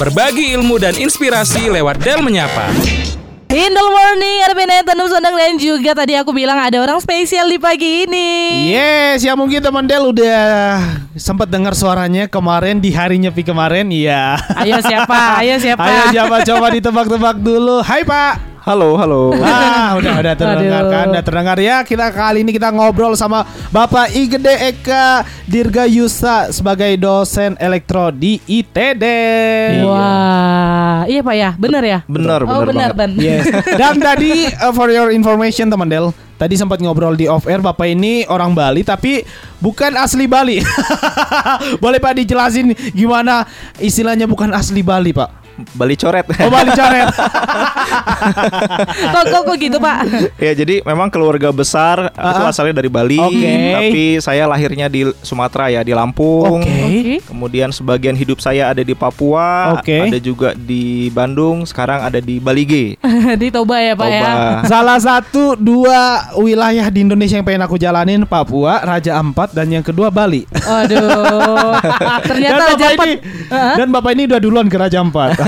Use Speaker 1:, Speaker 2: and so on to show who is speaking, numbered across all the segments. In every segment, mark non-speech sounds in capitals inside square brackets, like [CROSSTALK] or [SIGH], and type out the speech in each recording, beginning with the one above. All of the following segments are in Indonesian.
Speaker 1: Berbagi ilmu dan inspirasi lewat Del Menyapa.
Speaker 2: In the morning, ada Tenum Sondang dan juga tadi aku bilang ada orang spesial di pagi ini.
Speaker 3: Yes, ya mungkin teman Del udah sempat dengar suaranya kemarin di hari nyepi kemarin, iya.
Speaker 2: Ayo siapa? Ayo siapa?
Speaker 3: Ayo siapa coba ditebak-tebak dulu. Hai Pak.
Speaker 4: Halo, halo.
Speaker 3: Ah, udah udah terdengar kan, udah terdengar ya. Kita kali ini kita ngobrol sama Bapak Igede Eka Dirga Yusa sebagai dosen elektro di ITD.
Speaker 2: Wah, iya pak ya, bener ya?
Speaker 4: Benar,
Speaker 2: Oh
Speaker 4: benar
Speaker 2: benar
Speaker 4: banget.
Speaker 2: ban.
Speaker 3: Yes. [LAUGHS] Dan tadi uh, for your information teman Del, tadi sempat ngobrol di off air Bapak ini orang Bali tapi bukan asli Bali. [LAUGHS] Boleh Pak dijelasin gimana istilahnya bukan asli Bali, Pak?
Speaker 4: Bali coret.
Speaker 3: Oh, Bali coret.
Speaker 2: kok, kok kok gitu pak?
Speaker 4: ya, jadi memang keluarga besar itu
Speaker 3: Ah.
Speaker 4: asalnya dari Bali,
Speaker 3: Oke.
Speaker 4: tapi saya lahirnya di Sumatera ya, di Lampung.
Speaker 3: Oke.
Speaker 2: Oke.
Speaker 4: Kemudian sebagian hidup saya ada di Papua,
Speaker 3: Oke.
Speaker 4: ada juga di Bandung, sekarang ada di Bali G. [LAUGHS]
Speaker 2: di Toba ya pak ya?
Speaker 4: Toba.
Speaker 3: Salah satu dua wilayah di Indonesia yang pengen aku jalanin Papua, Raja Ampat dan yang kedua Bali.
Speaker 2: Aduh, [LAUGHS] ternyata
Speaker 3: dan
Speaker 2: Raja
Speaker 3: bapak
Speaker 2: Ampat.
Speaker 3: ini
Speaker 2: Hah?
Speaker 3: dan bapak ini udah duluan ke Raja Ampat.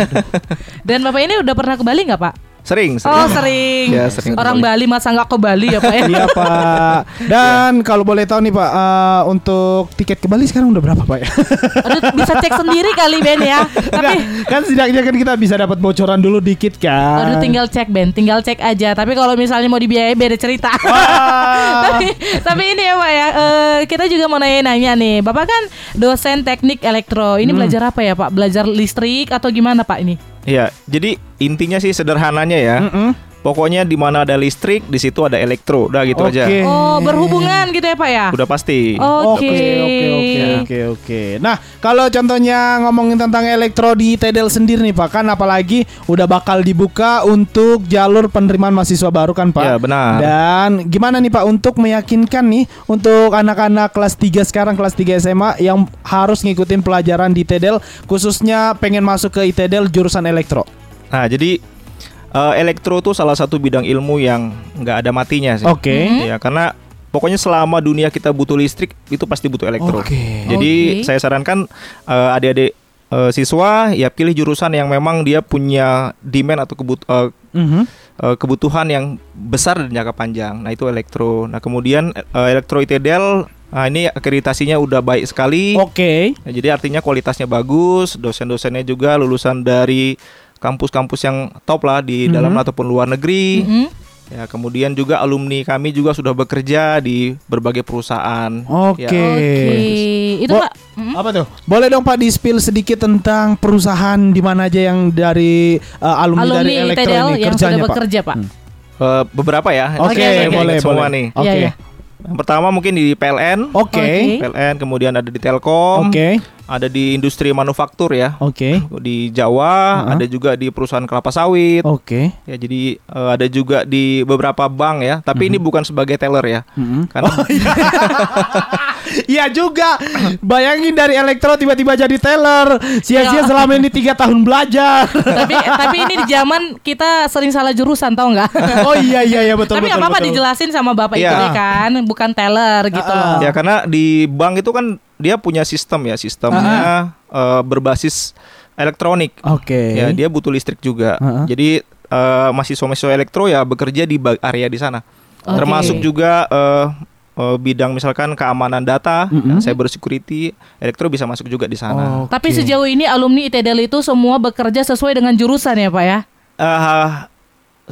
Speaker 2: Dan bapak ini udah pernah ke Bali nggak pak?
Speaker 4: Sering, sering.
Speaker 2: Oh sering.
Speaker 4: Ya, sering
Speaker 2: Orang
Speaker 4: Bali.
Speaker 2: Bali masa nggak ke Bali ya pak ya?
Speaker 3: Iya Pak. [LAUGHS] Dan kalau boleh tahu nih Pak, eh, untuk tiket ke Bali sekarang udah berapa Pak ya?
Speaker 2: Aduh, bisa cek sendiri kali Ben ya. Tapi
Speaker 3: Nggak, kan setidaknya kan kita bisa dapat bocoran dulu dikit kan.
Speaker 2: Aduh tinggal cek Ben, tinggal cek aja. Tapi kalau misalnya mau dibiayai beda cerita. [LAUGHS] Tapi, tapi ini ya Pak ya, eh, kita juga mau nanya-nanya nih. Bapak kan dosen teknik elektro.
Speaker 3: Hmm.
Speaker 2: Ini belajar apa ya Pak? Belajar listrik atau gimana Pak ini?
Speaker 4: Ya, jadi intinya sih sederhananya ya.
Speaker 3: Mm-mm.
Speaker 4: Pokoknya di mana ada listrik, di situ ada elektro. Udah gitu aja.
Speaker 3: Oke.
Speaker 2: Oh berhubungan gitu ya Pak ya?
Speaker 4: Udah pasti.
Speaker 2: Oke.
Speaker 3: Oke oke oke oke. Nah kalau contohnya ngomongin tentang elektro di Tedel sendiri nih Pak kan apalagi udah bakal dibuka untuk jalur penerimaan mahasiswa baru kan Pak.
Speaker 4: Ya, benar.
Speaker 3: Dan gimana nih Pak untuk meyakinkan nih untuk anak-anak kelas 3 sekarang kelas 3 SMA yang harus ngikutin pelajaran di Tedel khususnya pengen masuk ke ITDL jurusan elektro.
Speaker 4: Nah, jadi eh, elektro tuh salah satu bidang ilmu yang nggak ada matinya sih.
Speaker 3: Oke.
Speaker 4: Ya, karena pokoknya selama dunia kita butuh listrik itu pasti butuh elektro.
Speaker 3: Oke.
Speaker 4: Jadi
Speaker 2: Oke.
Speaker 4: saya sarankan eh, adik-adik eh, siswa ya pilih jurusan yang memang dia punya demand atau kebut eh,
Speaker 3: Mhm.
Speaker 4: eh, kebutuhan yang besar dan jangka panjang. Nah, itu elektro. Nah, kemudian eh, elektro ITDL Nah, ini akreditasinya udah baik sekali.
Speaker 3: Oke.
Speaker 4: Nah, jadi artinya kualitasnya bagus, dosen-dosennya juga lulusan dari kampus-kampus yang top lah di dalam ataupun luar negeri.
Speaker 2: Mhm.
Speaker 4: Ya, kemudian juga alumni kami juga sudah bekerja di berbagai perusahaan.
Speaker 3: Oke.
Speaker 4: Ya.
Speaker 2: Oke. Itu
Speaker 3: Bo-
Speaker 2: Pak. Mhm.
Speaker 3: Apa tuh? Boleh dong Pak di-spill sedikit tentang perusahaan di mana aja yang dari uh, alumni,
Speaker 2: Alumni
Speaker 3: dari elektro
Speaker 2: TDL
Speaker 3: ini
Speaker 2: yang
Speaker 3: kerjanya
Speaker 2: sudah
Speaker 3: Pak?
Speaker 2: bekerja Pak.
Speaker 4: Eh, beberapa ya.
Speaker 3: Oke,
Speaker 4: Saya
Speaker 2: oke,
Speaker 4: boleh
Speaker 3: boleh,
Speaker 4: semua
Speaker 3: boleh.
Speaker 4: nih.
Speaker 3: Oke.
Speaker 2: Iya, iya.
Speaker 4: Yang pertama mungkin di PLN.
Speaker 3: Oke.
Speaker 2: Oke.
Speaker 4: PLN kemudian ada di Telkom,
Speaker 3: Oke.
Speaker 4: Ada di industri manufaktur ya.
Speaker 3: Oke.
Speaker 4: Di Jawa,
Speaker 3: Uh-huh.
Speaker 4: ada juga di perusahaan kelapa sawit.
Speaker 3: Oke.
Speaker 4: Ya, jadi eh, ada juga di beberapa bank ya, tapi ini bukan sebagai teller ya.
Speaker 3: Mhm.
Speaker 4: Karena [LAUGHS]
Speaker 3: Iya juga. Bayangin dari elektro tiba-tiba jadi teller. Sia-sia
Speaker 2: Iya.
Speaker 3: selama ini tiga tahun belajar.
Speaker 2: tapi tapi ini di zaman kita sering salah jurusan tau nggak? [LAUGHS]
Speaker 3: oh iya iya iya betul
Speaker 2: tapi
Speaker 3: betul.
Speaker 2: nggak apa-apa
Speaker 3: betul.
Speaker 2: dijelasin sama bapak
Speaker 4: Iya.
Speaker 2: itu kan, bukan teller gitu
Speaker 3: Ah,
Speaker 2: loh.
Speaker 4: ya karena di bank itu kan dia punya sistem ya, sistemnya eh, berbasis elektronik.
Speaker 3: Oke.
Speaker 4: Ya, dia butuh listrik juga.
Speaker 3: Uh-uh.
Speaker 4: Jadi eh, mahasiswa-mahasiswa elektro ya bekerja di area di sana.
Speaker 2: Oke.
Speaker 4: Termasuk juga eh, eh, bidang misalkan keamanan data,
Speaker 3: Mm-mm.
Speaker 4: cyber security, elektro bisa masuk juga di sana.
Speaker 3: Oke.
Speaker 2: Tapi sejauh ini alumni ITDL itu semua bekerja sesuai dengan jurusan ya pak ya?
Speaker 4: Eh,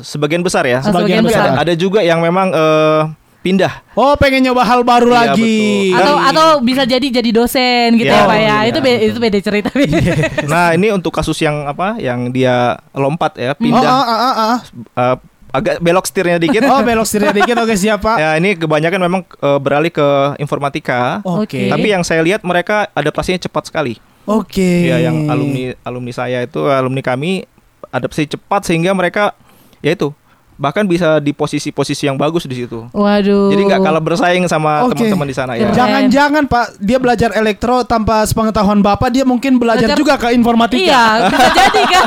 Speaker 4: sebagian besar ya.
Speaker 2: Sebagian
Speaker 4: Tapi
Speaker 2: besar.
Speaker 4: Ada, ada juga yang memang eh, pindah.
Speaker 3: Oh pengen nyoba hal baru
Speaker 4: Iya,
Speaker 3: lagi.
Speaker 4: betul.
Speaker 2: Atau
Speaker 4: Dan-
Speaker 2: atau bisa jadi jadi dosen gitu
Speaker 4: Ya,
Speaker 2: ya pak ya?
Speaker 4: iya.
Speaker 2: Itu be- itu beda cerita. [LAUGHS]
Speaker 4: Nah, ini untuk kasus yang apa? Yang dia lompat ya,
Speaker 3: Oh,
Speaker 4: pindah
Speaker 3: ah, ah, ah, ah.
Speaker 4: eh, agak belok setirnya dikit.
Speaker 3: Oh belok setirnya dikit oke siapa?
Speaker 4: Ya, ini kebanyakan memang eh, beralih ke informatika.
Speaker 2: Oke.
Speaker 4: Tapi yang saya lihat mereka adaptasinya cepat sekali.
Speaker 3: Oke.
Speaker 4: Ya, yang alumni alumni saya itu alumni kami adaptasi cepat sehingga mereka ya itu bahkan bisa di posisi-posisi yang bagus di situ.
Speaker 2: Waduh.
Speaker 4: Jadi nggak kalah bersaing sama
Speaker 3: Oke.
Speaker 4: teman-teman di sana ya.
Speaker 3: Jangan-jangan Pak dia belajar elektro tanpa sepengetahuan Bapak dia mungkin belajar,
Speaker 2: Belajar-
Speaker 3: juga ke informatika.
Speaker 2: Iya, bisa jadi kan.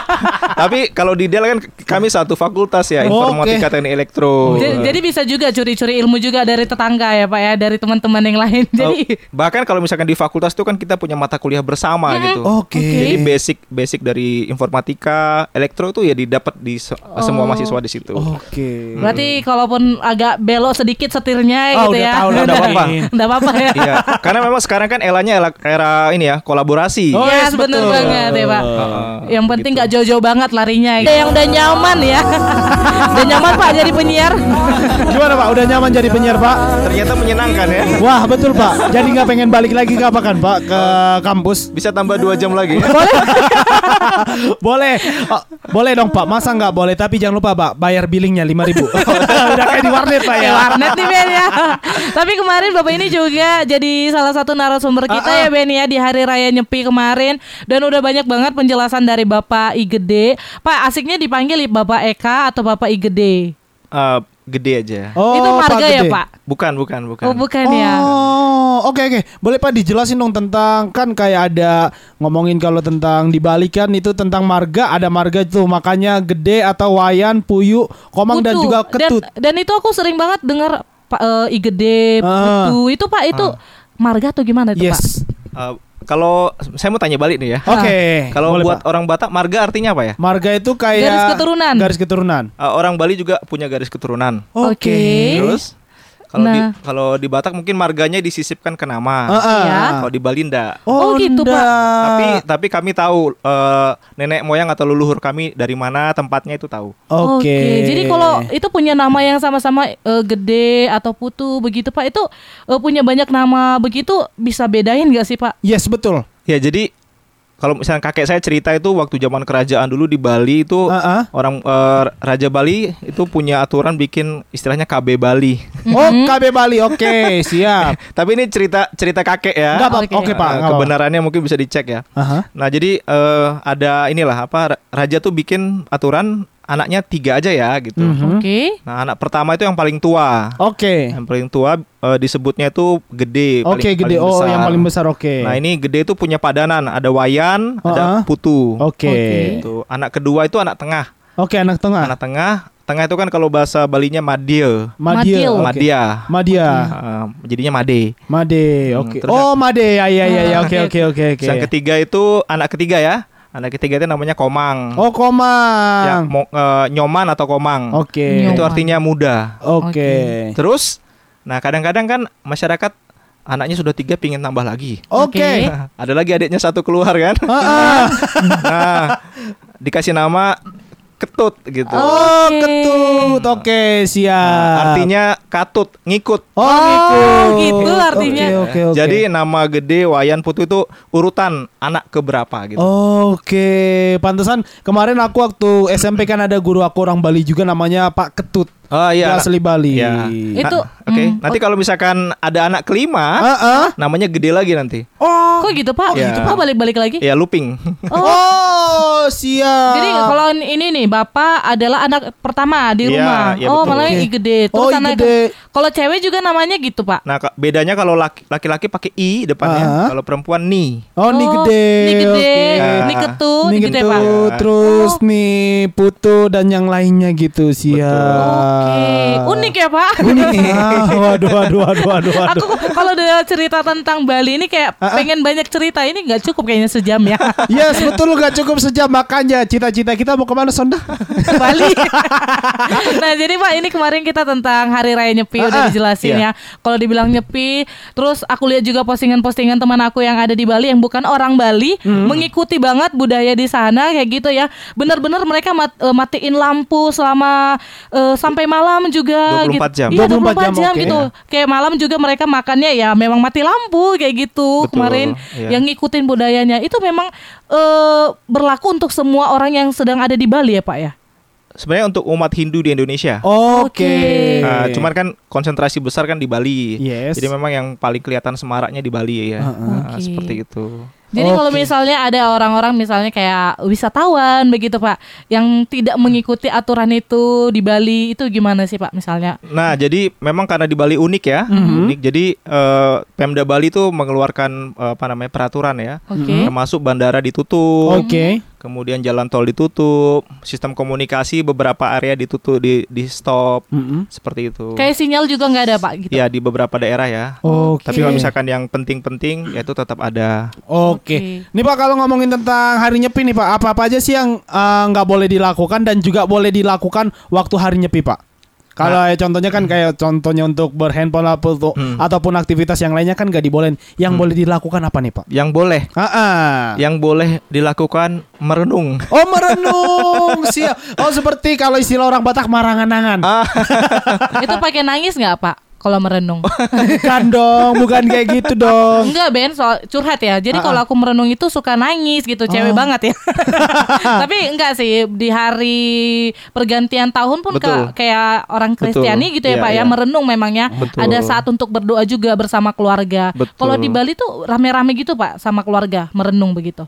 Speaker 2: [LAUGHS]
Speaker 4: Tapi kalau di Dell kan kami satu fakultas ya, informatika teknik elektro.
Speaker 2: J- Jadi bisa juga curi-curi ilmu juga dari tetangga ya Pak ya, dari teman-teman yang lain. Jadi
Speaker 4: Oh, bahkan kalau misalkan di fakultas itu kan kita punya mata kuliah bersama gitu.
Speaker 3: Oke.
Speaker 4: Jadi basic basic dari informatika, elektro itu ya didapat di se- semua mahasiswa di situ.
Speaker 3: Oke.
Speaker 2: berarti kalaupun agak belok sedikit setirnya
Speaker 3: Ah,
Speaker 2: gitu
Speaker 3: udah
Speaker 2: ya.
Speaker 3: tahu lah,
Speaker 4: Nggak apa-apa.
Speaker 2: Nggak apa-apa ya.
Speaker 4: Iya, karena memang sekarang kan eranya era, era ini ya, kolaborasi.
Speaker 3: Oh,
Speaker 2: Yes,
Speaker 3: yes, betul.
Speaker 2: banget ya Pak.
Speaker 4: Heeh,
Speaker 2: Yang penting
Speaker 4: gitu.
Speaker 2: nggak jauh-jauh banget larinya. Ada yang udah nyaman ya. [LAUGHS] udah nyaman Pak jadi penyiar.
Speaker 3: Gimana Pak? Udah nyaman jadi penyiar Pak?
Speaker 4: Ternyata menyenangkan ya.
Speaker 3: Wah betul Pak. Jadi nggak pengen balik lagi kapan kan Pak ke kampus?
Speaker 4: Bisa tambah dua jam lagi. [LAUGHS] [LAUGHS]
Speaker 3: boleh, Oh, boleh dong Pak. Masa nggak boleh? Tapi jangan lupa Pak, bayar billingnya lima ribu. [LAUGHS] [LAUGHS] Udah kayak di warnet Pak ya.
Speaker 2: Warnet nih Ben ya. Tapi kemarin Bapak ini juga jadi salah satu narasumber kita ya Ben ya di hari raya Nyepi kemarin dan udah banyak banget penjelasan dari Bapak I Gede. Pak asiknya dipanggil Bapak Eka atau Bapak I Gede?
Speaker 4: Eh, gede aja.
Speaker 3: Oh,
Speaker 2: Itu marga ya
Speaker 3: Gede.
Speaker 2: Pak?
Speaker 4: Bukan, bukan, bukan.
Speaker 2: Oh bukan ya.
Speaker 3: Oh, oke oke. Boleh Pak dijelasin dong tentang kan kayak ada ngomongin kalau tentang di Bali kan itu tentang marga, ada marga itu makanya gede atau wayan, puyu, komang dan juga ketut.
Speaker 2: Dan, dan itu aku sering banget dengar Pak eh, I Gede,
Speaker 3: Ah.
Speaker 2: Putu. Itu Pak itu marga atau gimana itu Pak?
Speaker 3: yes.
Speaker 4: Eh, kalau saya mau tanya balik nih ya.
Speaker 3: Oke.
Speaker 4: Kalau
Speaker 3: boleh,
Speaker 4: buat
Speaker 3: Pak.
Speaker 4: orang Batak, marga artinya apa ya?
Speaker 3: marga itu kayak
Speaker 2: Garis keturunan.
Speaker 3: Garis keturunan.
Speaker 4: Eh, orang Bali juga punya garis keturunan.
Speaker 2: Oke.
Speaker 4: Terus kalau di
Speaker 2: Nah.
Speaker 4: kalau di Batak mungkin marganya disisipkan ke nama.
Speaker 3: Ah, ah.
Speaker 2: Iya.
Speaker 4: Kalau di Bali enggak.
Speaker 2: Oh, gitu, Pak.
Speaker 3: ndak.
Speaker 4: Tapi tapi kami tahu eh, nenek moyang atau leluhur kami dari mana tempatnya itu tahu.
Speaker 3: Oke.
Speaker 2: Jadi kalau itu punya nama yang sama-sama eh, gede atau putu begitu Pak, itu eh, punya banyak nama begitu bisa bedain nggak sih Pak?
Speaker 3: Yes, betul.
Speaker 4: Ya jadi kalau misalnya kakek saya cerita itu waktu zaman kerajaan dulu di Bali itu
Speaker 3: Ah, ah.
Speaker 4: orang eh, Raja Bali itu punya aturan bikin istilahnya KB Bali.
Speaker 3: Oh, KB Bali. Oke, [LAUGHS] siap.
Speaker 4: Tapi ini cerita cerita kakek ya.
Speaker 3: Enggak.
Speaker 2: Oke.
Speaker 3: Oke, Pak. Apa-apa.
Speaker 4: kebenarannya mungkin bisa dicek ya.
Speaker 3: Aha.
Speaker 4: Nah jadi eh, ada inilah apa ra- raja tuh bikin aturan anaknya tiga aja ya gitu.
Speaker 3: Mhm.
Speaker 2: Oke.
Speaker 4: Nah anak pertama itu yang paling tua.
Speaker 3: Oke.
Speaker 4: Yang paling tua eh, disebutnya itu gede.
Speaker 3: Oke,
Speaker 4: paling-
Speaker 3: gede.
Speaker 4: paling
Speaker 3: Oh,
Speaker 4: besar.
Speaker 3: yang paling besar. Oke.
Speaker 4: Nah ini gede itu punya padanan. Ada wayan,
Speaker 3: Uh-uh.
Speaker 4: ada putu.
Speaker 3: Oke.
Speaker 4: Gitu. Anak kedua itu anak tengah.
Speaker 3: Oke, anak tengah.
Speaker 4: Anak tengah, tengah itu kan kalau bahasa Balinya madil.
Speaker 3: Madil.
Speaker 2: Madil.
Speaker 3: Oke.
Speaker 4: Madia.
Speaker 3: Madia.
Speaker 4: Eh, jadinya made.
Speaker 3: Made.
Speaker 4: Hmm,
Speaker 3: Oke.
Speaker 4: terus
Speaker 3: Oh, Made. Ya ya ya ya. Oke
Speaker 2: oke,
Speaker 3: oke oke oke.
Speaker 4: Yang ketiga itu anak ketiga ya. Anak ketiga itu namanya komang.
Speaker 3: Oh,
Speaker 4: Ya,
Speaker 3: Komang.
Speaker 4: mo- eh, nyoman atau komang.
Speaker 3: Oke.
Speaker 2: Nyoman.
Speaker 4: Itu artinya muda.
Speaker 3: Oke.
Speaker 4: Terus, nah kadang-kadang kan masyarakat anaknya sudah tiga pingin tambah lagi.
Speaker 3: Oke. [LAUGHS]
Speaker 4: Ada lagi adiknya satu keluar kan.
Speaker 3: Ah, ah. [LAUGHS]
Speaker 4: nah, dikasih nama ketut gitu.
Speaker 3: Oh,
Speaker 2: Oke.
Speaker 3: ketut. Oke, siap.
Speaker 4: Nah, artinya katut, ngikut.
Speaker 3: Oh,
Speaker 2: Oh,
Speaker 3: ngikut.
Speaker 2: gitu artinya.
Speaker 3: Oke, oke, oke.
Speaker 4: Jadi nama gede Wayan Putu itu urutan anak keberapa gitu.
Speaker 3: Oh. Oke, pantesan kemarin aku waktu SMP kan ada guru aku orang Bali juga namanya Pak Ketut.
Speaker 4: Oh iya.
Speaker 3: asli Bali.
Speaker 4: Iya.
Speaker 2: Itu-
Speaker 4: Nah, Oke,
Speaker 2: hmm.
Speaker 4: nanti kalau misalkan ada anak kelima,
Speaker 3: Ah, ah.
Speaker 4: namanya gede lagi nanti.
Speaker 3: Oh.
Speaker 2: Kok gitu Pak?
Speaker 4: Ya.
Speaker 2: Gitu Pak balik-balik lagi?
Speaker 4: Ya looping. [LAUGHS]
Speaker 3: Oh, siap.
Speaker 2: Jadi kalau ini nih Bapak adalah anak pertama di
Speaker 4: Iya,
Speaker 2: rumah.
Speaker 4: iya,
Speaker 2: oh,
Speaker 4: betul.
Speaker 2: malah
Speaker 3: Oke.
Speaker 2: I gede. Terus
Speaker 3: Oh, I
Speaker 2: anak
Speaker 3: gede.
Speaker 2: Kalau cewek juga namanya gitu, Pak.
Speaker 4: Nah, bedanya kalau laki- laki-laki pakai i depannya,
Speaker 3: Ah.
Speaker 4: kalau perempuan ni.
Speaker 3: Oh, nih gede.
Speaker 2: Nih gede,
Speaker 3: Oke.
Speaker 2: nih ketut
Speaker 3: Nih
Speaker 2: gitu ya, Pak.
Speaker 3: ketut, terus
Speaker 2: Oh.
Speaker 3: nih putu dan yang lainnya gitu siap.
Speaker 2: Oke, unik ya, Pak. [LAUGHS]
Speaker 3: Ah, waduh, waduh, waduh, waduh, waduh.
Speaker 2: Aku kalau udah cerita tentang Bali ini kayak
Speaker 3: Ah, ah.
Speaker 2: pengen banyak cerita ini nggak cukup kayaknya sejam ya. [LAUGHS]
Speaker 3: Yes, betul gak cukup sejam makanya cita-cita kita mau ke mana
Speaker 2: Sonda? [LAUGHS] Bali. nah jadi Pak ini kemarin kita tentang Hari Raya Nyepi
Speaker 3: Ah,
Speaker 2: udah
Speaker 3: ah,
Speaker 2: dijelasin
Speaker 4: iya.
Speaker 2: ya. Kalau dibilang Nyepi, terus aku lihat juga postingan-postingan teman aku yang ada di Bali yang bukan orang Bali
Speaker 3: Hmm.
Speaker 2: mengikuti banget budaya di sana kayak gitu ya. Benar-benar mereka mat- eh, matiin lampu selama eh, sampai malam juga
Speaker 4: 24
Speaker 2: gitu.
Speaker 4: jam.
Speaker 2: Iya
Speaker 3: 24
Speaker 2: 24
Speaker 3: jam,
Speaker 2: jam, gitu. Kayak malam juga mereka makannya ya memang mati lampu kayak gitu
Speaker 4: Betul,
Speaker 2: kemarin
Speaker 4: iya.
Speaker 2: yang ngikutin budayanya. Itu memang eh, berlaku untuk semua orang yang sedang ada di Bali ya, Pak ya.
Speaker 4: Sebenarnya untuk umat Hindu di Indonesia.
Speaker 3: Oke.
Speaker 4: Nah, cuman kan konsentrasi besar kan di Bali.
Speaker 3: Yes.
Speaker 4: Jadi memang yang paling kelihatan semaraknya di Bali ya.
Speaker 3: Heeh.
Speaker 4: Nah,
Speaker 2: Oke.
Speaker 4: seperti itu.
Speaker 2: Jadi kalau
Speaker 3: Oke.
Speaker 2: misalnya ada orang-orang misalnya kayak wisatawan begitu Pak yang tidak mengikuti aturan itu di Bali itu gimana sih Pak misalnya?
Speaker 4: Nah, jadi memang karena di Bali unik ya,
Speaker 3: Mhm.
Speaker 4: unik. Jadi eh, Pemda Bali tuh mengeluarkan eh, apa namanya peraturan ya,
Speaker 2: Oke.
Speaker 4: termasuk bandara ditutup,
Speaker 3: Oke.
Speaker 4: Kemudian jalan tol ditutup, sistem komunikasi beberapa area ditutup di di stop
Speaker 3: Mm-mm.
Speaker 4: seperti itu.
Speaker 2: Kayak sinyal juga nggak ada Pak gitu.
Speaker 4: Ya di beberapa daerah ya.
Speaker 3: Oke.
Speaker 4: Tapi kalau misalkan yang penting-penting ya itu tetap ada.
Speaker 3: Oke.
Speaker 2: Oke.
Speaker 3: Nih Pak kalau ngomongin tentang hari nyepi nih Pak, apa-apa aja sih yang eh, nggak boleh dilakukan dan juga boleh dilakukan waktu hari nyepi Pak? Kalau ya contohnya kan kayak contohnya untuk berhandphone apa tuh,
Speaker 4: Hmm.
Speaker 3: ataupun aktivitas yang lainnya kan nggak dibolehin. Yang boleh dilakukan apa nih Pak?
Speaker 4: Yang boleh,
Speaker 3: Ah, ah.
Speaker 4: yang boleh dilakukan merenung.
Speaker 3: Oh merenung siap. Oh seperti kalau istilah orang Batak marangan-angan.
Speaker 4: Ah,
Speaker 2: itu pakai nangis nggak Pak kalau merenung? [LAUGHS]
Speaker 3: Bukan dong, bukan kayak gitu dong.
Speaker 2: Enggak Ben, soal curhat ya. Jadi kalau aku merenung itu suka nangis gitu, cewek
Speaker 3: Oh.
Speaker 2: banget ya. [LAUGHS] Tapi enggak sih di hari pergantian tahun pun
Speaker 4: Betul.
Speaker 2: ka- kayak orang. Kristiani gitu ya
Speaker 4: Iya,
Speaker 2: Pak ya,
Speaker 4: iya.
Speaker 2: merenung memangnya.
Speaker 4: Betul.
Speaker 2: Ada saat untuk berdoa juga bersama keluarga. Kalau di Bali tuh rame-rame gitu Pak sama keluarga, merenung begitu.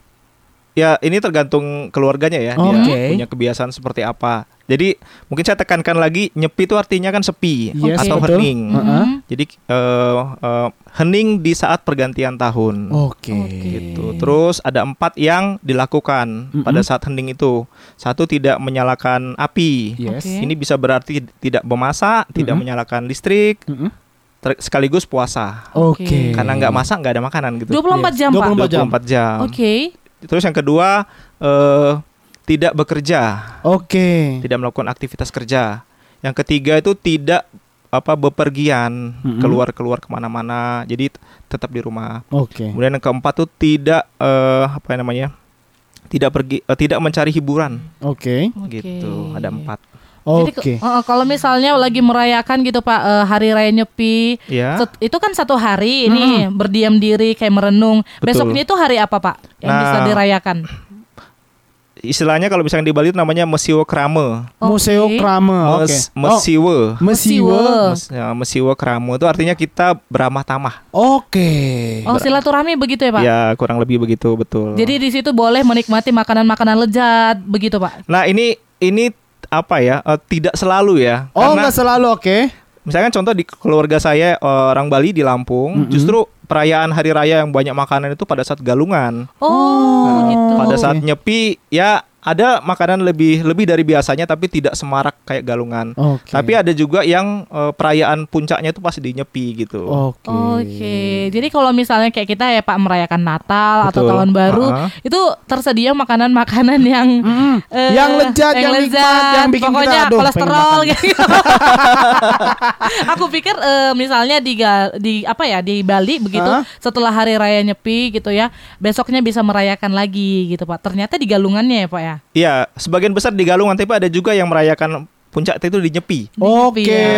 Speaker 4: ya ini tergantung keluarganya ya.
Speaker 3: Oke.
Speaker 4: Dia punya kebiasaan seperti apa. Jadi mungkin saya tekankan lagi nyepi itu artinya kan sepi
Speaker 3: Yes,
Speaker 4: atau
Speaker 3: betul.
Speaker 4: hening.
Speaker 3: Heeh.
Speaker 4: Jadi eh, eh, hening di saat pergantian tahun.
Speaker 3: Oke.
Speaker 4: gitu. Terus ada empat yang dilakukan
Speaker 3: Mm-mm.
Speaker 4: pada saat hening itu. Satu tidak menyalakan api.
Speaker 3: Yes.
Speaker 2: Oke.
Speaker 4: Ini bisa berarti tidak memasak, tidak
Speaker 3: Mm-mm.
Speaker 4: menyalakan listrik,
Speaker 3: Mm-mm.
Speaker 4: ter- sekaligus puasa.
Speaker 3: Oke.
Speaker 4: Karena nggak masak nggak ada makanan gitu.
Speaker 2: 24
Speaker 3: Yes.
Speaker 2: jam Pak.
Speaker 3: 24 jam.
Speaker 4: 24 jam.
Speaker 2: Oke.
Speaker 4: Terus yang kedua eh, tidak bekerja,
Speaker 3: Oke.
Speaker 4: tidak melakukan aktivitas kerja. Yang ketiga itu tidak apa bepergian
Speaker 3: Mm-mm.
Speaker 4: keluar-keluar ke mana-mana, jadi tetap di rumah.
Speaker 3: Oke.
Speaker 4: Kemudian yang keempat tuh tidak eh, apa namanya? Tidak pergi eh, tidak mencari hiburan
Speaker 3: Oke.
Speaker 2: Oke.
Speaker 4: gitu. Ada empat.
Speaker 3: Oke.
Speaker 2: ke- eh, kalau misalnya lagi merayakan gitu Pak eh, hari raya Nyepi,
Speaker 4: Ya.
Speaker 2: set- itu kan satu hari ini berdiam diri kayak merenung.
Speaker 4: Betul.
Speaker 2: Besoknya itu hari apa Pak yang
Speaker 4: Nah.
Speaker 2: bisa dirayakan?
Speaker 4: Istilahnya kalau misalnya di Bali itu namanya Mesiwo Krame.
Speaker 3: Museo
Speaker 2: Oke.
Speaker 3: Krame. Oke.
Speaker 4: Mes, mesiwe.
Speaker 3: Oh, Mesiwe.
Speaker 4: Mes- ya, Mesiwo Krame itu artinya kita beramah tamah.
Speaker 3: Oke.
Speaker 2: Oh silaturahmi begitu ya Pak?
Speaker 4: Ya, kurang lebih begitu betul.
Speaker 2: Jadi di situ boleh menikmati makanan-makanan lezat begitu Pak?
Speaker 4: Nah, ini ini apa ya? eh, tidak selalu ya.
Speaker 3: Oh, nggak selalu oke.
Speaker 4: Misalkan contoh di keluarga saya eh, orang Bali di Lampung,
Speaker 3: Mm-mm.
Speaker 4: justru perayaan hari raya yang banyak makanan itu pada saat galungan.
Speaker 2: Oh,
Speaker 4: Nah,
Speaker 2: gitu.
Speaker 4: Pada saat nyepi ya ada makanan lebih lebih dari biasanya tapi tidak semarak kayak galungan.
Speaker 3: Oke.
Speaker 4: Tapi ada juga yang eh, perayaan puncaknya itu pas di nyepi gitu.
Speaker 3: Oke.
Speaker 2: Oke, jadi kalau misalnya kayak kita ya Pak merayakan Natal atau
Speaker 4: Betul.
Speaker 2: tahun baru,
Speaker 4: Ah.
Speaker 2: itu tersedia makanan-makanan yang eh,
Speaker 3: Yang lezat, yang nikmat, yang bikin kita,
Speaker 2: pokoknya
Speaker 3: aduh,
Speaker 2: kolesterol gitu. [LAUGHS] Aku pikir eh, misalnya di Ga- di apa ya di Bali begitu
Speaker 3: Ah.
Speaker 2: setelah hari raya Nyepi gitu ya, besoknya bisa merayakan lagi gitu Pak. Ternyata di galungannya ya Pak ya.
Speaker 4: Iya, sebagian besar di galungan tapi ada juga yang merayakan puncak itu di nyepi.
Speaker 2: Di
Speaker 3: Oke.
Speaker 2: Nyepi ya.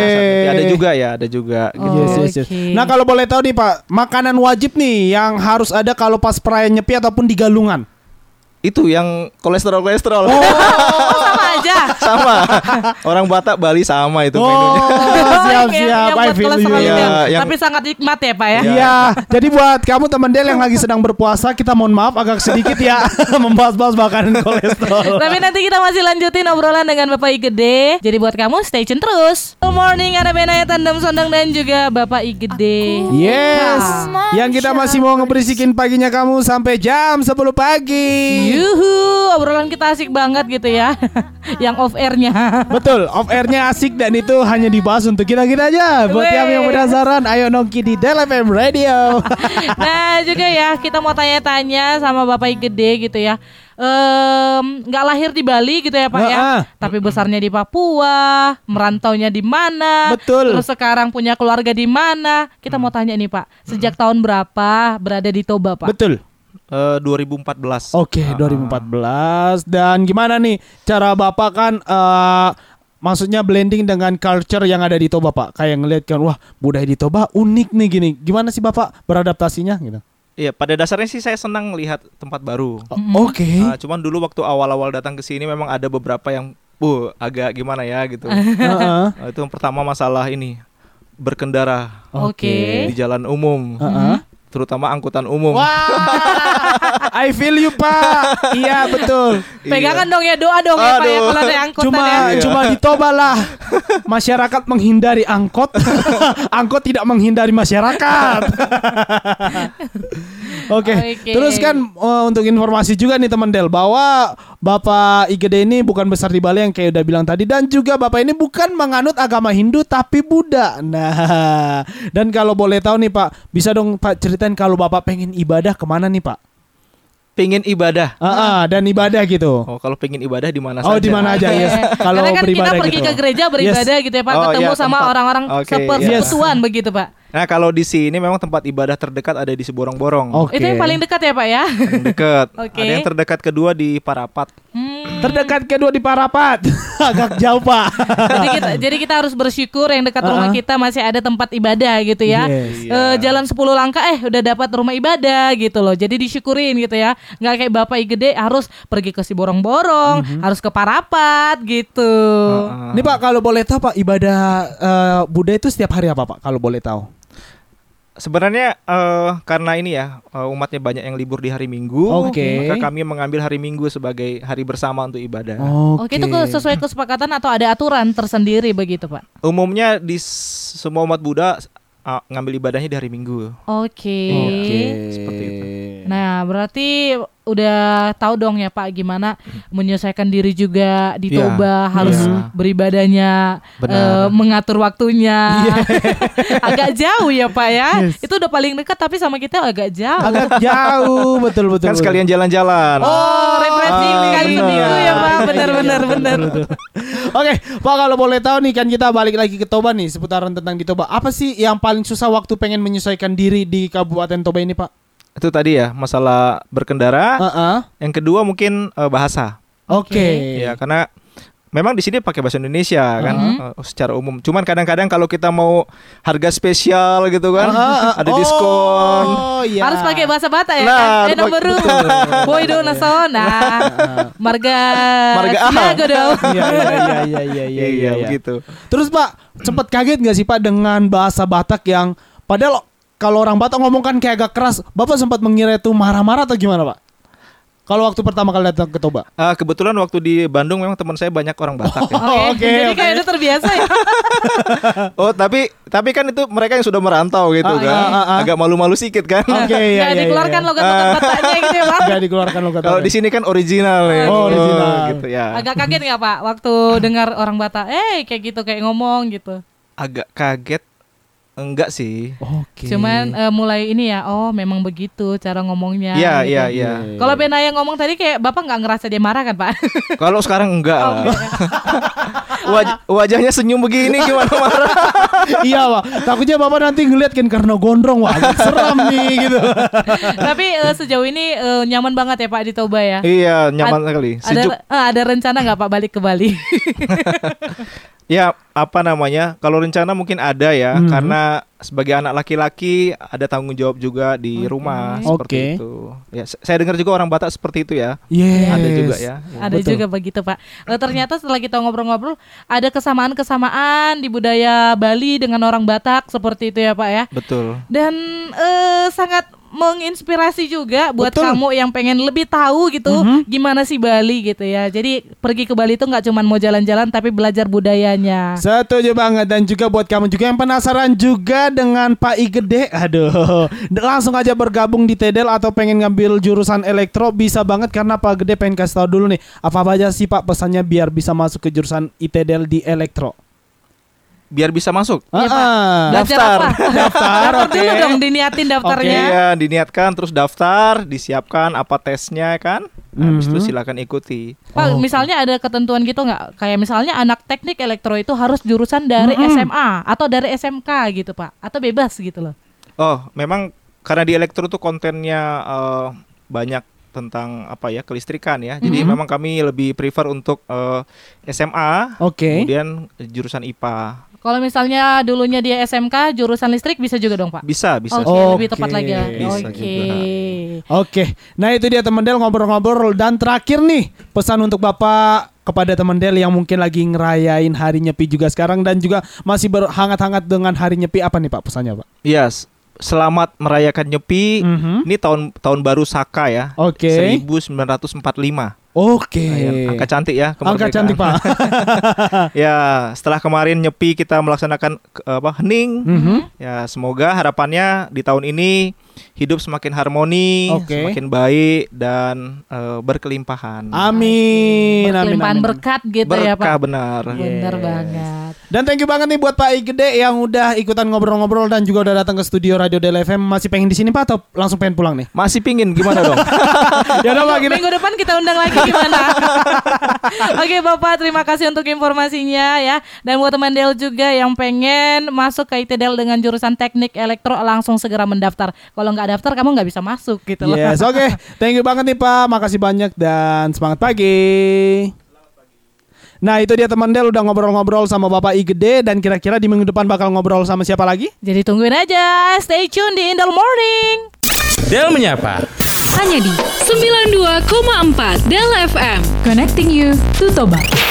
Speaker 4: Nah, ada juga ya, ada juga gitu.
Speaker 3: Yes, yes, yes.
Speaker 2: Oke.
Speaker 3: Nah kalau boleh tahu nih Pak, makanan wajib nih yang harus ada kalau pas perayaan nyepi ataupun di galungan.
Speaker 4: Itu yang kolesterol-kolesterol.
Speaker 2: Oh, sama aja. [LAUGHS]
Speaker 4: sama. Orang Batak Bali sama itu
Speaker 3: Oh,
Speaker 4: menunya.
Speaker 3: siap
Speaker 2: Oke, [LAUGHS]
Speaker 3: siap.
Speaker 2: yang
Speaker 3: I feel you.
Speaker 4: Ya,
Speaker 2: yang- Tapi sangat nikmat ya Pak ya.
Speaker 3: Iya, jadi buat kamu teman Del yang lagi sedang berpuasa, kita mohon maaf agak sedikit ya [LAUGHS] membahas-bahas makanan kolesterol.
Speaker 2: Tapi nanti kita masih lanjutin obrolan dengan Bapak I Gede. Jadi buat kamu stay tune terus. Good morning ada Benaya Tandem Sondang dan juga Bapak I Gede.
Speaker 3: Yes, yang kita masih mau ngeberisikin paginya kamu sampai jam 10 pagi.
Speaker 2: Yuhu, obrolan kita asik banget gitu ya. Yang off airnya. [LAUGHS]
Speaker 3: Betul, off airnya asik dan itu hanya dibahas untuk kita-kita aja. Buat kamu yang penasaran, ayo nongki di Del FM Radio. [LAUGHS]
Speaker 2: nah juga ya kita mau tanya-tanya sama Bapak I Gede gitu ya. Nggak lahir di Bali gitu ya Pak ya,
Speaker 3: Heeh.
Speaker 2: tapi besarnya di Papua, merantaunya di mana,
Speaker 3: Betul.
Speaker 2: terus sekarang punya keluarga di mana. Kita mau tanya nih Pak, sejak tahun berapa berada di Toba Pak?
Speaker 3: Betul.
Speaker 4: Eh, 2014.
Speaker 3: Oke, 2014 dan gimana nih cara Bapak kan eh maksudnya blending dengan culture yang ada di Toba, Pak. Kayak ngeliat kan wah, budaya di Toba unik nih gini. Gimana sih Bapak beradaptasinya gitu?
Speaker 4: Iya, pada dasarnya sih saya senang lihat tempat baru.
Speaker 3: O- Oke.
Speaker 4: Ah, cuman dulu waktu awal-awal datang ke sini memang ada beberapa yang bu agak gimana ya gitu. [LAUGHS] Ah, itu yang pertama masalah ini berkendara
Speaker 2: Oke.
Speaker 4: di jalan umum.
Speaker 3: Heeh.
Speaker 4: Terutama angkutan umum.
Speaker 3: Wah, [LAUGHS] I feel you Pak. Iya betul.
Speaker 2: Pegangan dong ya doa dong ya Pak ya
Speaker 4: Aduh.
Speaker 2: kalau ada angkutan
Speaker 3: Cuma
Speaker 2: ya.
Speaker 4: Iya.
Speaker 3: cuma ditobalah. Masyarakat menghindari angkot, [LAUGHS] angkot tidak menghindari masyarakat. [LAUGHS] Oke, terus kan eh, untuk informasi juga nih teman Del bahwa Bapak IGD ini bukan besar di Bali yang kayak udah bilang tadi dan juga Bapak ini bukan menganut agama Hindu tapi Buddha. Nah, [LAUGHS] dan kalau boleh tahu nih Pak, bisa dong Pak ceritain kalau Bapak pengen ibadah ke mana nih Pak?
Speaker 4: Pengen ibadah.
Speaker 3: Ah, ah, dan ibadah gitu.
Speaker 4: Oh, kalau pengen ibadah di mana
Speaker 3: Oh,
Speaker 4: saja?
Speaker 3: di mana aja ya? Kalau
Speaker 2: Karena kan kita
Speaker 3: beribadah
Speaker 2: pergi
Speaker 3: gitu.
Speaker 2: ke gereja beribadah gitu ya Pak,
Speaker 4: Oh,
Speaker 2: ketemu
Speaker 4: iya,
Speaker 2: sama orang-orang
Speaker 4: Oke,
Speaker 2: sepersekutuan begitu Pak.
Speaker 4: Nah, kalau di sini memang tempat ibadah terdekat ada di Seborong-borong.
Speaker 3: Oke.
Speaker 2: Itu yang paling dekat ya Pak ya.
Speaker 4: Yang dekat. [LAUGHS]
Speaker 2: Oke.
Speaker 4: Ada yang terdekat kedua di Parapat.
Speaker 2: Hmm.
Speaker 3: Terdekat kedua di Parapat. [LAUGHS] Agak jauh, Pak.
Speaker 2: jadi kita jadi kita harus bersyukur yang dekat rumah
Speaker 3: Uh-uh.
Speaker 2: kita masih ada tempat ibadah gitu ya.
Speaker 3: Yes.
Speaker 2: Eh, jalan 10 langkah eh udah dapat rumah ibadah gitu loh. Jadi disyukurin gitu ya. nggak kayak Bapak gede harus pergi ke si borong-borong,
Speaker 3: Mhm.
Speaker 2: harus ke Parapat gitu.
Speaker 4: Heeh.
Speaker 3: Ini Pak kalau boleh tahu Pak ibadah eh, Buddha itu setiap hari apa Pak kalau boleh tahu?
Speaker 4: Sebenarnya eh, karena ini ya eh, umatnya banyak yang libur di hari Minggu,
Speaker 3: Oke.
Speaker 4: maka kami mengambil hari Minggu sebagai hari bersama untuk ibadah.
Speaker 2: Oke itu ke- sesuai kesepakatan atau ada aturan tersendiri begitu Pak?
Speaker 4: Umumnya di semua umat Buddha ah, ngambil ibadahnya di hari Minggu.
Speaker 2: Oke.
Speaker 3: Oke.
Speaker 4: Seperti itu.
Speaker 2: Nah, berarti udah tahu dong ya Pak gimana menyesuaikan diri juga di
Speaker 4: Iya,
Speaker 2: Toba harus
Speaker 4: iya.
Speaker 2: beribadahnya eh, mengatur waktunya. [LAUGHS] agak jauh ya Pak ya.
Speaker 3: Yes.
Speaker 2: Itu udah paling dekat tapi sama kita agak jauh.
Speaker 3: Agak jauh [LAUGHS] betul betul.
Speaker 4: Kan
Speaker 3: betul.
Speaker 4: sekalian jalan-jalan.
Speaker 2: Oh, refreshing
Speaker 4: Ah,
Speaker 2: kali
Speaker 4: benar.
Speaker 2: seminggu ya Pak.
Speaker 3: Iya,
Speaker 2: Benar
Speaker 3: iya, iya. [LAUGHS] Oke, Pak kalau boleh tahu nih kan kita balik lagi ke Toba nih seputaran tentang di Toba. Apa sih yang paling susah waktu pengen menyesuaikan diri di Kabupaten Toba ini, Pak?
Speaker 4: Itu tadi ya masalah berkendara.
Speaker 3: Heeh.
Speaker 4: Yang kedua mungkin eh, bahasa.
Speaker 3: Oke.
Speaker 4: Ya karena memang di sini pakai bahasa Indonesia kan
Speaker 2: Mhm.
Speaker 4: eh, secara umum. Cuman kadang-kadang kalau kita mau harga spesial gitu kan,
Speaker 3: Ah, ah, ah.
Speaker 4: ada
Speaker 3: Oh,
Speaker 4: diskon.
Speaker 3: iya.
Speaker 2: Harus pakai bahasa Bata ya
Speaker 4: Nah,
Speaker 2: kan? Eh nomor
Speaker 4: pakai-
Speaker 2: Boy do nasona. Marga
Speaker 4: Marga A.
Speaker 2: Siaga dong.
Speaker 3: Iya iya iya iya iya
Speaker 4: begitu.
Speaker 3: Terus Pak, sempat kaget nggak sih Pak dengan bahasa Batak yang padahal kalau orang Batak ngomong kan kayak agak keras. Bapak sempat mengira itu marah-marah atau gimana Pak? Kalau waktu pertama kali datang ke Toba.
Speaker 4: Ah, kebetulan waktu di Bandung memang teman saya banyak orang Batak ya. [LAUGHS]
Speaker 2: Oke,
Speaker 3: Oke,
Speaker 2: jadi
Speaker 3: oke.
Speaker 2: kayak udah terbiasa ya. [LAUGHS]
Speaker 4: Oh, tapi tapi kan itu mereka yang sudah merantau gitu
Speaker 3: Ah,
Speaker 4: kan.
Speaker 3: ah, ah, ah.
Speaker 4: Agak malu-malu sedikit kan.
Speaker 3: Oke, [LAUGHS] iya
Speaker 2: Nggak
Speaker 3: iya.
Speaker 2: dikeluarkan
Speaker 3: iya.
Speaker 2: logat-logat Bataknya gitu ya, Pak.
Speaker 3: Nggak dikeluarkan logat.
Speaker 4: Kalau di sini kan original ya.
Speaker 3: Oh, original.
Speaker 4: gitu ya.
Speaker 2: Agak kaget nggak Pak waktu dengar orang Batak, eh kayak gitu kayak ngomong gitu.
Speaker 4: Agak kaget enggak sih.
Speaker 3: Oke.
Speaker 2: Cuman eh, mulai ini ya, oh memang begitu cara ngomongnya.
Speaker 4: Iya,
Speaker 2: gitu.
Speaker 4: iya, iya.
Speaker 2: Kalau Benaya ngomong tadi kayak Bapak nggak ngerasa dia marah kan Pak? [LAUGHS]
Speaker 4: Kalau sekarang enggak
Speaker 2: Oh,
Speaker 4: lah. [LAUGHS] Waj- wajahnya senyum begini gimana marah? [LAUGHS]
Speaker 3: iya Pak. Takutnya Bapak nanti ngeliat kan karena gondrong wah agak seram nih gitu.
Speaker 2: Tapi eh, sejauh ini eh, nyaman banget ya Pak di Toba ya.
Speaker 4: iya, nyaman
Speaker 2: Ad-
Speaker 4: sekali.
Speaker 2: Ada eh, ada rencana nggak Pak balik ke Bali?
Speaker 4: Ya, apa namanya? Kalau rencana mungkin ada ya,
Speaker 3: Mhm.
Speaker 4: karena sebagai anak laki-laki ada tanggung jawab juga di
Speaker 2: Oke.
Speaker 4: rumah seperti
Speaker 3: Oke.
Speaker 4: itu. Ya, saya dengar juga orang Batak seperti itu ya.
Speaker 3: Yes.
Speaker 4: Ada juga ya.
Speaker 2: Ada
Speaker 3: Betul.
Speaker 2: juga begitu Pak. Eh, ternyata setelah kita ngobrol-ngobrol ada kesamaan-kesamaan di budaya Bali dengan orang Batak seperti itu ya Pak ya.
Speaker 4: Betul.
Speaker 2: Dan eh, sangat menginspirasi juga buat
Speaker 3: Betul.
Speaker 2: kamu yang pengen lebih tahu gitu
Speaker 3: Mhm.
Speaker 2: gimana sih Bali gitu ya. Jadi pergi ke Bali itu nggak cuma mau jalan-jalan tapi belajar budayanya.
Speaker 3: Setuju banget dan juga buat kamu juga yang penasaran juga dengan Pak I Gede, aduh, [LAUGHS] langsung aja bergabung di Tedel atau pengen ngambil jurusan elektro bisa banget karena Pak Gede pengen kasih tahu dulu nih apa aja sih Pak pesannya biar bisa masuk ke jurusan ITDL di elektro.
Speaker 4: Biar bisa masuk.
Speaker 2: Iya, Pak.
Speaker 3: Ah,
Speaker 4: Daftar.
Speaker 2: apa? [LAUGHS]
Speaker 3: Daftar,
Speaker 2: Daftar dulu
Speaker 3: oke.
Speaker 2: dong diniatin daftarnya.
Speaker 4: Iya, diniatkan terus daftar, disiapkan apa tesnya kan. Habis itu
Speaker 3: Mhm.
Speaker 4: silakan ikuti.
Speaker 2: Pak,
Speaker 3: Oke.
Speaker 2: misalnya ada ketentuan gitu nggak? Kayak misalnya anak teknik elektro itu harus jurusan dari
Speaker 3: Mm-mm.
Speaker 2: SMA atau dari SMK gitu, Pak? Atau bebas gitu loh?
Speaker 4: Oh, memang karena di elektro tuh kontennya eh, banyak tentang apa ya kelistrikan ya. Jadi
Speaker 3: Mhm.
Speaker 4: memang kami lebih prefer untuk eh, SMA,
Speaker 3: Oke.
Speaker 4: kemudian jurusan IPA.
Speaker 2: Kalau misalnya dulunya dia SMK jurusan listrik bisa juga dong, Pak?
Speaker 4: Bisa, bisa.
Speaker 2: Oke,
Speaker 3: Oke.
Speaker 2: lebih tepat lagi. ya.
Speaker 4: Bisa
Speaker 2: Oke.
Speaker 3: Oke, nah itu dia teman Del ngobrol-ngobrol dan terakhir nih pesan untuk Bapak kepada teman Del yang mungkin lagi ngerayain hari Nyepi juga sekarang dan juga masih berhangat-hangat dengan hari Nyepi apa nih Pak pesannya Pak?
Speaker 4: Yes. selamat merayakan Nyepi.
Speaker 3: Mhm.
Speaker 4: Ini tahun tahun baru Saka ya.
Speaker 3: Oke.
Speaker 4: 1945.
Speaker 3: Oke.
Speaker 4: Lumayan. Angka cantik ya.
Speaker 3: Angka cantik Pak. [LAUGHS]
Speaker 4: ya, setelah kemarin Nyepi kita melaksanakan apa hening.
Speaker 3: Mhm.
Speaker 4: Ya, semoga harapannya di tahun ini hidup semakin harmoni,
Speaker 3: Oke.
Speaker 4: semakin baik dan eh, berkelimpahan.
Speaker 3: Amin. Amin.
Speaker 2: Berkelimpahan
Speaker 3: amin.
Speaker 2: berkat gitu ya
Speaker 4: Berkah
Speaker 2: Pak.
Speaker 4: benar.
Speaker 2: Bener
Speaker 3: Yes.
Speaker 2: banget.
Speaker 3: Dan thank you banget nih buat Pak Igede yang udah ikutan ngobrol-ngobrol dan juga udah datang ke studio Radio Del FM. Masih pengen di sini Pak atau langsung pengen pulang nih?
Speaker 4: Masih pingin gimana dong? [LAUGHS]
Speaker 3: ya udah Pak,
Speaker 2: Minggu depan kita undang lagi gimana? [LAUGHS] Oke Bapak, terima kasih untuk informasinya ya. Dan buat teman Del juga yang pengen masuk ke ITDL dengan jurusan teknik elektro langsung segera mendaftar. Kalau nggak daftar kamu nggak bisa masuk gitu loh.
Speaker 3: Yes, oke. [LAUGHS] Thank you banget nih Pak. Makasih banyak dan semangat pagi. Nah itu dia teman Del udah ngobrol-ngobrol sama Bapak Igede dan kira-kira di minggu depan bakal ngobrol sama siapa lagi?
Speaker 2: Jadi tungguin aja. Stay tune di Indel Morning.
Speaker 1: Del menyapa.
Speaker 5: Hanya di 92,4 Del FM. Connecting you to Toba.